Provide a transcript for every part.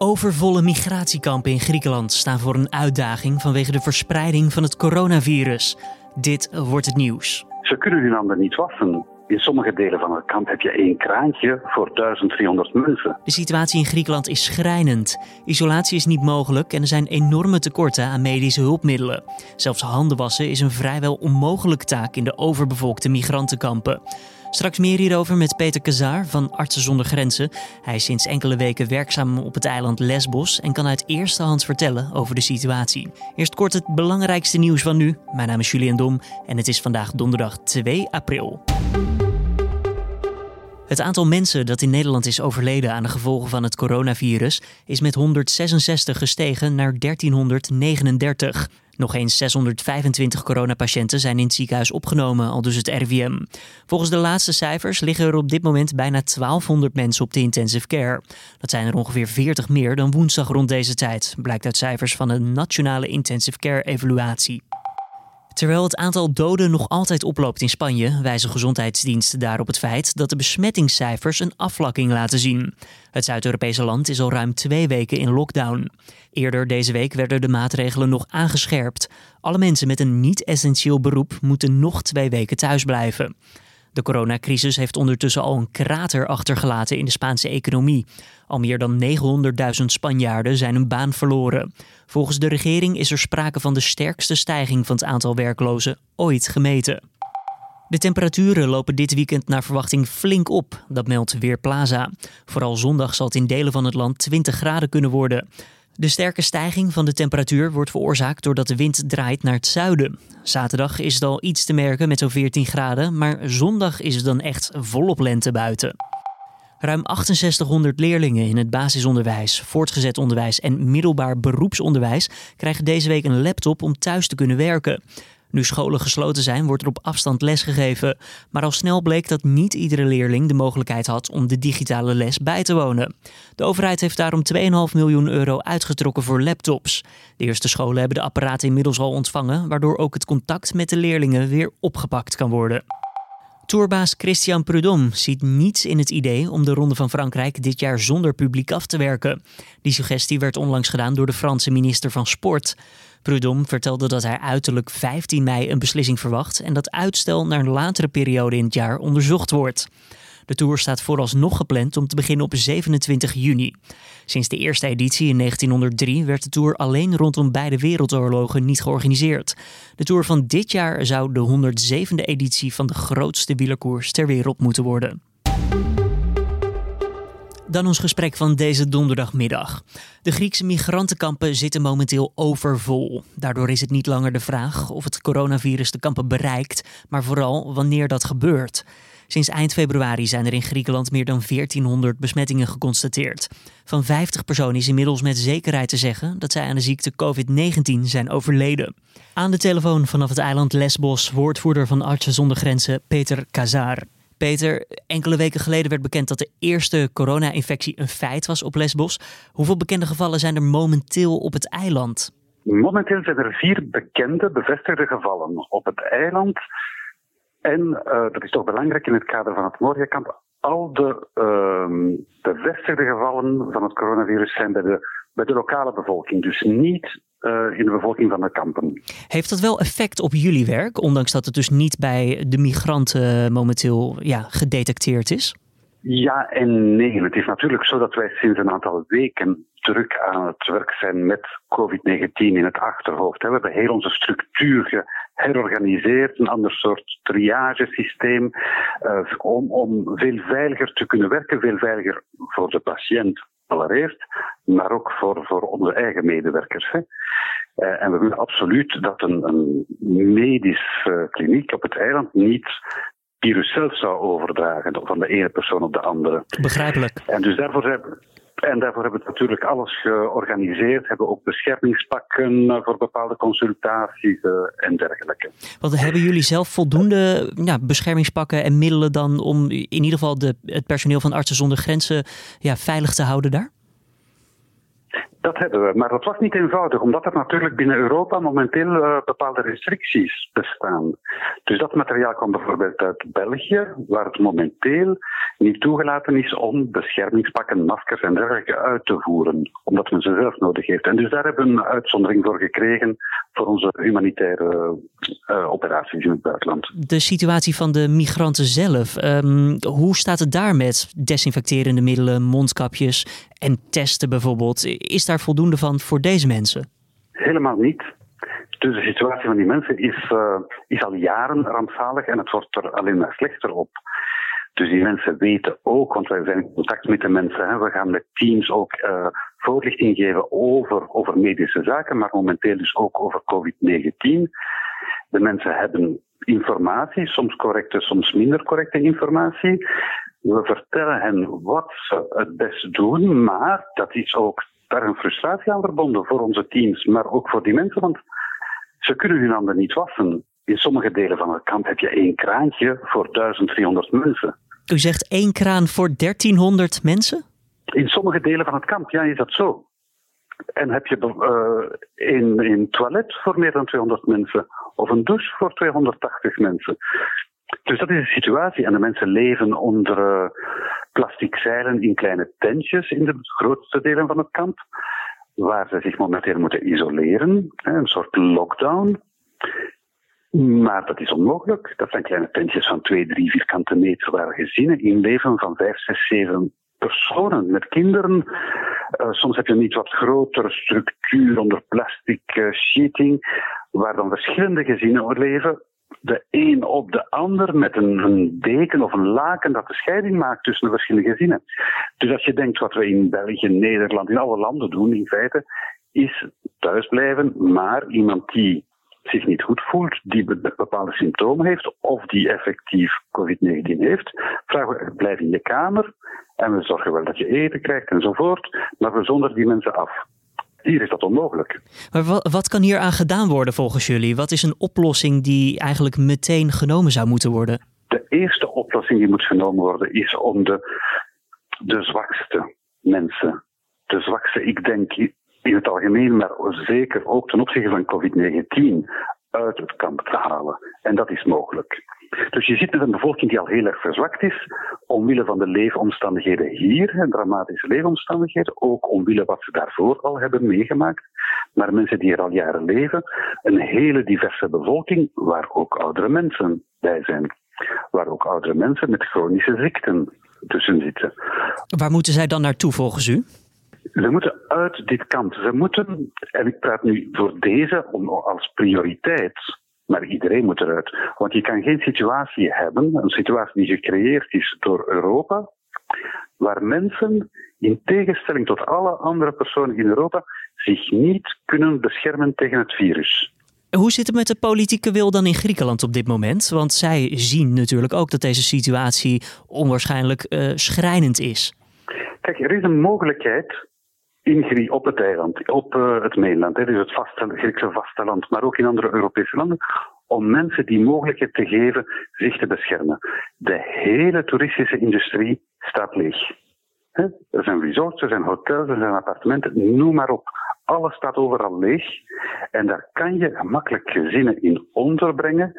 Overvolle migratiekampen in Griekenland staan voor een uitdaging vanwege de verspreiding van het coronavirus. Dit wordt het nieuws. Ze kunnen hun handen niet wassen. In sommige delen van het kamp heb je één kraantje voor 1300 mensen. De situatie in Griekenland is schrijnend. Isolatie is niet mogelijk en er zijn enorme tekorten aan medische hulpmiddelen. Zelfs handen wassen is een vrijwel onmogelijke taak in de overbevolkte migrantenkampen. Straks meer hierover met Peter Kazaar van Artsen zonder Grenzen. Hij is sinds enkele weken werkzaam op het eiland Lesbos en kan uit eerste hand vertellen over de situatie. Eerst kort het belangrijkste nieuws van nu. Mijn naam is Julian Dom en het is vandaag donderdag 2 april. Het aantal mensen dat in Nederland is overleden aan de gevolgen van het coronavirus is met 166 gestegen naar 1339. Nog eens 625 coronapatiënten zijn in het ziekenhuis opgenomen, al dus het RIVM. Volgens de laatste cijfers liggen er op dit moment bijna 1200 mensen op de intensive care. Dat zijn er ongeveer 40 meer dan woensdag rond deze tijd, blijkt uit cijfers van de Nationale Intensive Care Evaluatie. Terwijl het aantal doden nog altijd oploopt in Spanje, wijzen gezondheidsdiensten daarop het feit dat de besmettingscijfers een afvlakking laten zien. Het Zuid-Europese land is al ruim twee weken in lockdown. Eerder deze week werden de maatregelen nog aangescherpt. Alle mensen met een niet-essentieel beroep moeten nog twee weken thuis blijven. De coronacrisis heeft ondertussen al een krater achtergelaten in de Spaanse economie. Al meer dan 900.000 Spanjaarden zijn hun baan verloren. Volgens de regering is er sprake van de sterkste stijging van het aantal werklozen ooit gemeten. De temperaturen lopen dit weekend naar verwachting flink op, dat meldt Weerplaza. Vooral zondag zal het in delen van het land 20 graden kunnen worden. De sterke stijging van de temperatuur wordt veroorzaakt doordat de wind draait naar het zuiden. Zaterdag is het al iets te merken met zo'n 14 graden, maar zondag is het dan echt volop lente buiten. Ruim 6800 leerlingen in het basisonderwijs, voortgezet onderwijs en middelbaar beroepsonderwijs krijgen deze week een laptop om thuis te kunnen werken. Nu scholen gesloten zijn, wordt er op afstand lesgegeven. Maar al snel bleek dat niet iedere leerling de mogelijkheid had om de digitale les bij te wonen. De overheid heeft daarom 2,5 miljoen euro uitgetrokken voor laptops. De eerste scholen hebben de apparaten inmiddels al ontvangen, waardoor ook het contact met de leerlingen weer opgepakt kan worden. Tourbaas Christian Prudhomme ziet niets in het idee om de Ronde van Frankrijk dit jaar zonder publiek af te werken. Die suggestie werd onlangs gedaan door de Franse minister van Sport. Prudhomme vertelde dat hij uiterlijk 15 mei een beslissing verwacht en dat uitstel naar een latere periode in het jaar onderzocht wordt. De tour staat vooralsnog gepland om te beginnen op 27 juni. Sinds de eerste editie in 1903 werd de tour alleen rondom beide wereldoorlogen niet georganiseerd. De tour van dit jaar zou de 107e editie van de grootste wielerkoers ter wereld moeten worden. Dan ons gesprek van deze donderdagmiddag. De Griekse migrantenkampen zitten momenteel overvol. Daardoor is het niet langer de vraag of het coronavirus de kampen bereikt, maar vooral wanneer dat gebeurt. Sinds eind februari zijn er in Griekenland meer dan 1400 besmettingen geconstateerd. Van 50 personen is inmiddels met zekerheid te zeggen dat zij aan de ziekte COVID-19 zijn overleden. Aan de telefoon vanaf het eiland Lesbos, woordvoerder van Artsen zonder Grenzen, Peter Kazar. Peter, enkele weken geleden werd bekend dat de eerste corona-infectie een feit was op Lesbos. Hoeveel bekende gevallen zijn er momenteel op het eiland? Momenteel zijn er vier bekende bevestigde gevallen op het eiland. En uh, dat is toch belangrijk in het kader van het Moria-kamp. Al de uh, bevestigde gevallen van het coronavirus zijn bij de, bij de lokale bevolking. Dus niet in de bevolking van de kampen. Heeft dat wel effect op jullie werk, ondanks dat het dus niet bij de migranten momenteel ja, gedetecteerd is? Ja en nee. Het is natuurlijk zo dat wij sinds een aantal weken druk aan het werk zijn met COVID-19 in het achterhoofd. We hebben heel onze structuur geherorganiseerd, een ander soort triagesysteem, uh, om, om veel veiliger te kunnen werken, veel veiliger voor de patiënt allereerst, maar ook voor, voor onze eigen medewerkers. Hè. Uh, en we willen absoluut dat een, een medische kliniek op het eiland niet virus zelf zou overdragen van de ene persoon op de andere. Begrijpelijk. En dus daarvoor hebben, en daarvoor hebben we natuurlijk alles georganiseerd. Hebben ook beschermingspakken eh, voor bepaalde consultaties uh, en dergelijke. Want hebben jullie zelf voldoende ja, beschermingspakken en middelen dan om in ieder geval de, het personeel van Artsen zonder Grenzen ja, veilig te houden daar? Dat hebben we, maar dat was niet eenvoudig, omdat er natuurlijk binnen Europa momenteel uh, bepaalde restricties bestaan. Dus dat materiaal kwam bijvoorbeeld uit België, waar het momenteel niet toegelaten is om beschermingspakken, maskers en dergelijke uit te voeren, omdat men ze zelf nodig heeft. En dus daar hebben we een uitzondering voor gekregen voor onze humanitaire uh, operaties in het buitenland. De situatie van de migranten zelf, um, hoe staat het daar met desinfecterende middelen, mondkapjes en testen bijvoorbeeld? Is daar voldoende van voor deze mensen? Helemaal niet. Dus de situatie van die mensen is, uh, is al jaren rampzalig en het wordt er alleen maar slechter op. Dus die mensen weten ook, want wij zijn in contact met de mensen. Hè, we gaan met teams ook uh, voorlichting geven over, over medische zaken, maar momenteel dus ook over COVID-19. De mensen hebben informatie, soms correcte, soms minder correcte informatie. We vertellen hen wat ze het best doen, maar dat is ook daar een frustratie aan verbonden voor onze teams, maar ook voor die mensen, want ze kunnen hun handen niet wassen. In sommige delen van het kamp heb je één kraantje voor 1300 mensen. U zegt één kraan voor 1300 mensen? In sommige delen van het kamp, ja, is dat zo. En heb je uh, een, een toilet voor meer dan 200 mensen of een douche voor 280 mensen. Dus dat is de situatie. En de mensen leven onder uh, plastic zeilen in kleine tentjes in de grootste delen van het kamp, waar ze zich momenteel moeten isoleren, een soort lockdown. Maar dat is onmogelijk. Dat zijn kleine tentjes van 2, 3 vierkante meter waar gezinnen in leven van 5, 6, 7 personen met kinderen. Uh, soms heb je een iets wat grotere structuur onder plastic uh, sheeting, waar dan verschillende gezinnen leven. De een op de ander met een, een, deken of een laken dat de scheiding maakt tussen de verschillende gezinnen. Dus als je denkt wat we in België, Nederland, in alle landen doen in feite, is thuisblijven, maar iemand die zich niet goed voelt, die bepaalde symptomen heeft of die effectief COVID-19 heeft, vragen we blijf in je kamer en we zorgen wel dat je eten krijgt enzovoort, maar we zonderen die mensen af. Hier is dat onmogelijk. Maar wat, wat kan hier aan gedaan worden volgens jullie? Wat is een oplossing die eigenlijk meteen genomen zou moeten worden? De eerste oplossing die moet genomen worden is om de, de zwakste mensen, de zwakste, ik denk in het algemeen, maar zeker ook ten opzichte van COVID-19, uit het kamp te halen. En dat is mogelijk. Dus je zit met een bevolking die al heel erg verzwakt is, omwille van de leefomstandigheden hier, dramatische leefomstandigheden, ook omwille wat ze daarvoor al hebben meegemaakt. Maar mensen die er al jaren leven, een hele diverse bevolking, waar ook oudere mensen bij zijn. Waar ook oudere mensen met chronische ziekten tussen zitten. Waar moeten zij dan naartoe volgens u? Ze moeten uit dit kamp. Ze moeten, en ik praat nu voor deze als prioriteit, maar iedereen moet eruit. Want je kan geen situatie hebben, een situatie die gecreëerd is door Europa, waar mensen, in tegenstelling tot alle andere personen in Europa, zich niet kunnen beschermen tegen het virus. Hoe zit het met de politieke wil dan in Griekenland op dit moment? Want zij zien natuurlijk ook dat deze situatie onwaarschijnlijk uh, schrijnend is. Kijk, er is een mogelijkheid in op het eiland, op uh, het mainland, hè, dus het Griekse vasteland, maar ook in andere Europese landen, om mensen die mogelijkheid te geven zich te beschermen. De hele toeristische industrie staat leeg. Er zijn resorts, er zijn hotels, er zijn appartementen, noem maar op. Alles staat overal leeg. En daar kan je gemakkelijk gezinnen in onderbrengen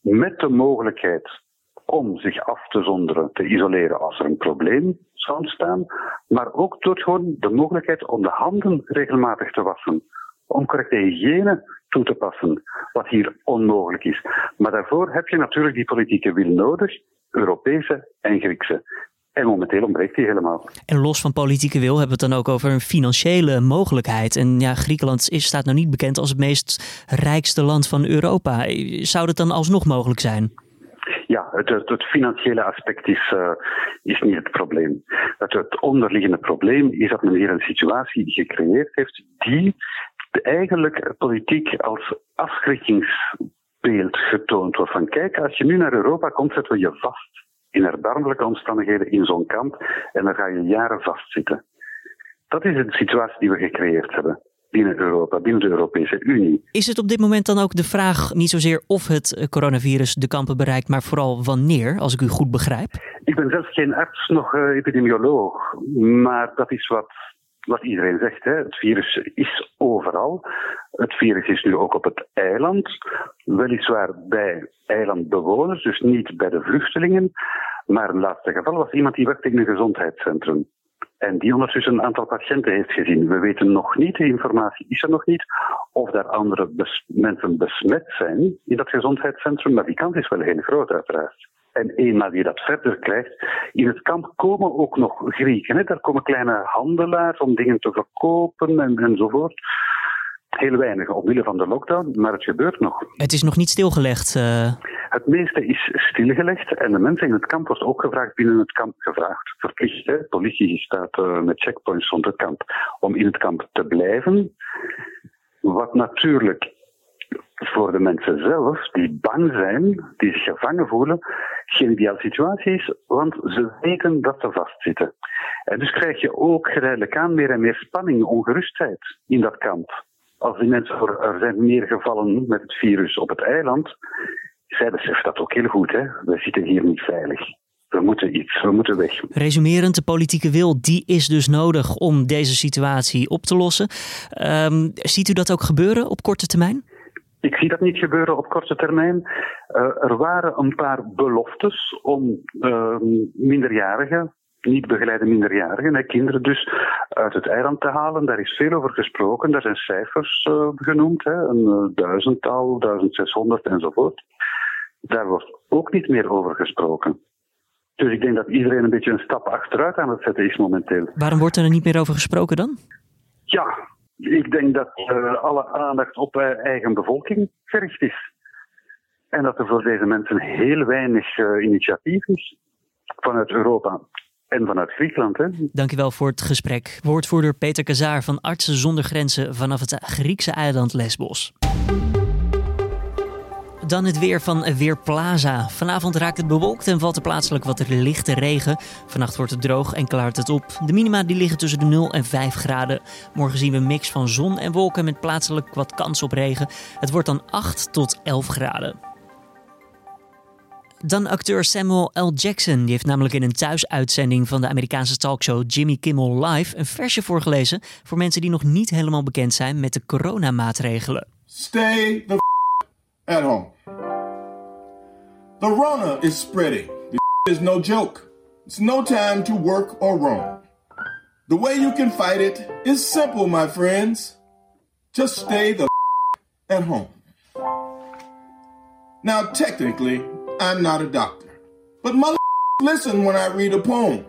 met de mogelijkheid om zich af te zonderen, te isoleren als er een probleem ontstaan, maar ook door gewoon de mogelijkheid om de handen regelmatig te wassen, om correcte hygiëne toe te passen, wat hier onmogelijk is. Maar daarvoor heb je natuurlijk die politieke wil nodig, Europese en Griekse. En momenteel ontbreekt die helemaal. En los van politieke wil hebben we het dan ook over een financiële mogelijkheid. En ja, Griekenland is, staat nou niet bekend als het meest rijkste land van Europa. Zou dat dan alsnog mogelijk zijn? Ja, het, het, financiële aspect is, uh, is niet het probleem. Het, het onderliggende probleem is dat men hier een situatie gecreëerd heeft die eigenlijk politiek als afschrikkingsbeeld getoond wordt. Van kijk, als je nu naar Europa komt, zetten we je vast in erbarmelijke omstandigheden in zo'n kamp en dan ga je jaren vastzitten. Dat is de situatie die we gecreëerd hebben binnen Europa, binnen de Europese Unie. Is het op dit moment dan ook de vraag niet zozeer of het eh, coronavirus de kampen bereikt, maar vooral wanneer, als ik u goed begrijp? Ik ben zelf geen arts, nog uh, epidemioloog, maar dat is wat wat iedereen zegt. Hè. Het virus is overal. Het virus is nu ook op het eiland. Weliswaar bij eilandbewoners, dus niet bij de vluchtelingen. Maar een laatste geval was iemand die werkte in een gezondheidscentrum. En die ondertussen een aantal patiënten heeft gezien. We weten nog niet, de informatie is er nog niet, of daar andere mensen besmet zijn in dat gezondheidscentrum. Maar die kans is wel heel groot, uiteraard. En eenmaal je dat verder krijgt, in het kamp komen ook nog Grieken. Hè? Daar komen kleine handelaars om dingen te verkopen en, enzovoort. Heel weinig omwille van de lockdown, maar het gebeurt nog. Het is nog niet stilgelegd. Uh... Het meeste is stilgelegd en de mensen in het kamp wordt ook gevraagd, binnen het kamp gevraagd. Verplicht, hè? politie staat uh, met checkpoints rond het kamp om in het kamp te blijven. Wat natuurlijk voor de mensen zelf, die bang zijn, die zich gevangen voelen, geen ideale situatie is, want ze weten dat ze vastzitten. En dus krijg je ook geleidelijk aan meer en meer spanning, ongerustheid in dat kamp. Als die mensen, er zijn meer gevallen met het virus op het eiland, zij beseffen dat ook heel goed. Hè? We zitten hier niet veilig. We moeten iets, we moeten weg. Resumerend, de politieke wil die is dus nodig om deze situatie op te lossen. Um, ziet u dat ook gebeuren op korte termijn? Ik zie dat niet gebeuren op korte termijn. Uh, er waren een paar beloftes om uh, minderjarigen, niet begeleide minderjarigen, hè, kinderen dus, uit het eiland te halen. Daar is veel over gesproken. Daar zijn cijfers uh, genoemd, hè, een duizendtal, 1600 enzovoort. Daar wordt ook niet meer over gesproken. Dus ik denk dat iedereen een beetje een stap achteruit aan het zetten is momenteel. Waarom wordt er niet meer over gesproken dan? Ja, ik denk dat uh, alle aandacht op uh, eigen bevolking gericht is. En dat er voor deze mensen heel weinig uh, initiatief is vanuit Europa en vanuit Griekenland. Hè. Dankjewel voor het gesprek. Woordvoerder Peter Kazaar van Artsen zonder Grenzen vanaf het Griekse eiland Lesbos. Dan het weer van Weerplaza. Vanavond raakt het bewolkt en valt er plaatselijk wat lichte regen. Vannacht wordt het droog en klaart het op. De minima die liggen tussen de 0 en 5 graden. Morgen zien we een mix van zon en wolken met plaatselijk wat kans op regen. Het wordt dan 8 tot 11 graden. Dan acteur Samuel L. Jackson. Die heeft namelijk in een thuisuitzending van de Amerikaanse talkshow Jimmy Kimmel Live een versje voorgelezen voor mensen die nog niet helemaal bekend zijn met de coronamaatregelen. Stay the at home. The Rona is spreading. This is no joke. It's no time to work or roam. The way you can fight it is simple, my friends. Just stay the at home. Now, technically, I'm not a doctor, but mother listen when I read a poem.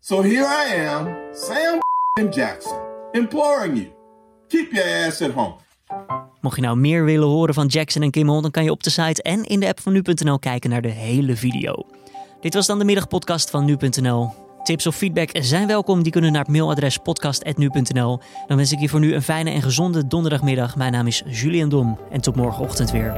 So here I am, Sam Jackson, imploring you, keep your ass at home. Mocht je nou meer willen horen van Jackson en Kimmel, dan kan je op de site en in de app van nu.nl kijken naar de hele video. Dit was dan de middagpodcast van nu.nl. Tips of feedback zijn welkom. Die kunnen naar het mailadres podcast.nu.nl. Dan wens ik je voor nu een fijne en gezonde donderdagmiddag. Mijn naam is Julian Dom en tot morgenochtend weer.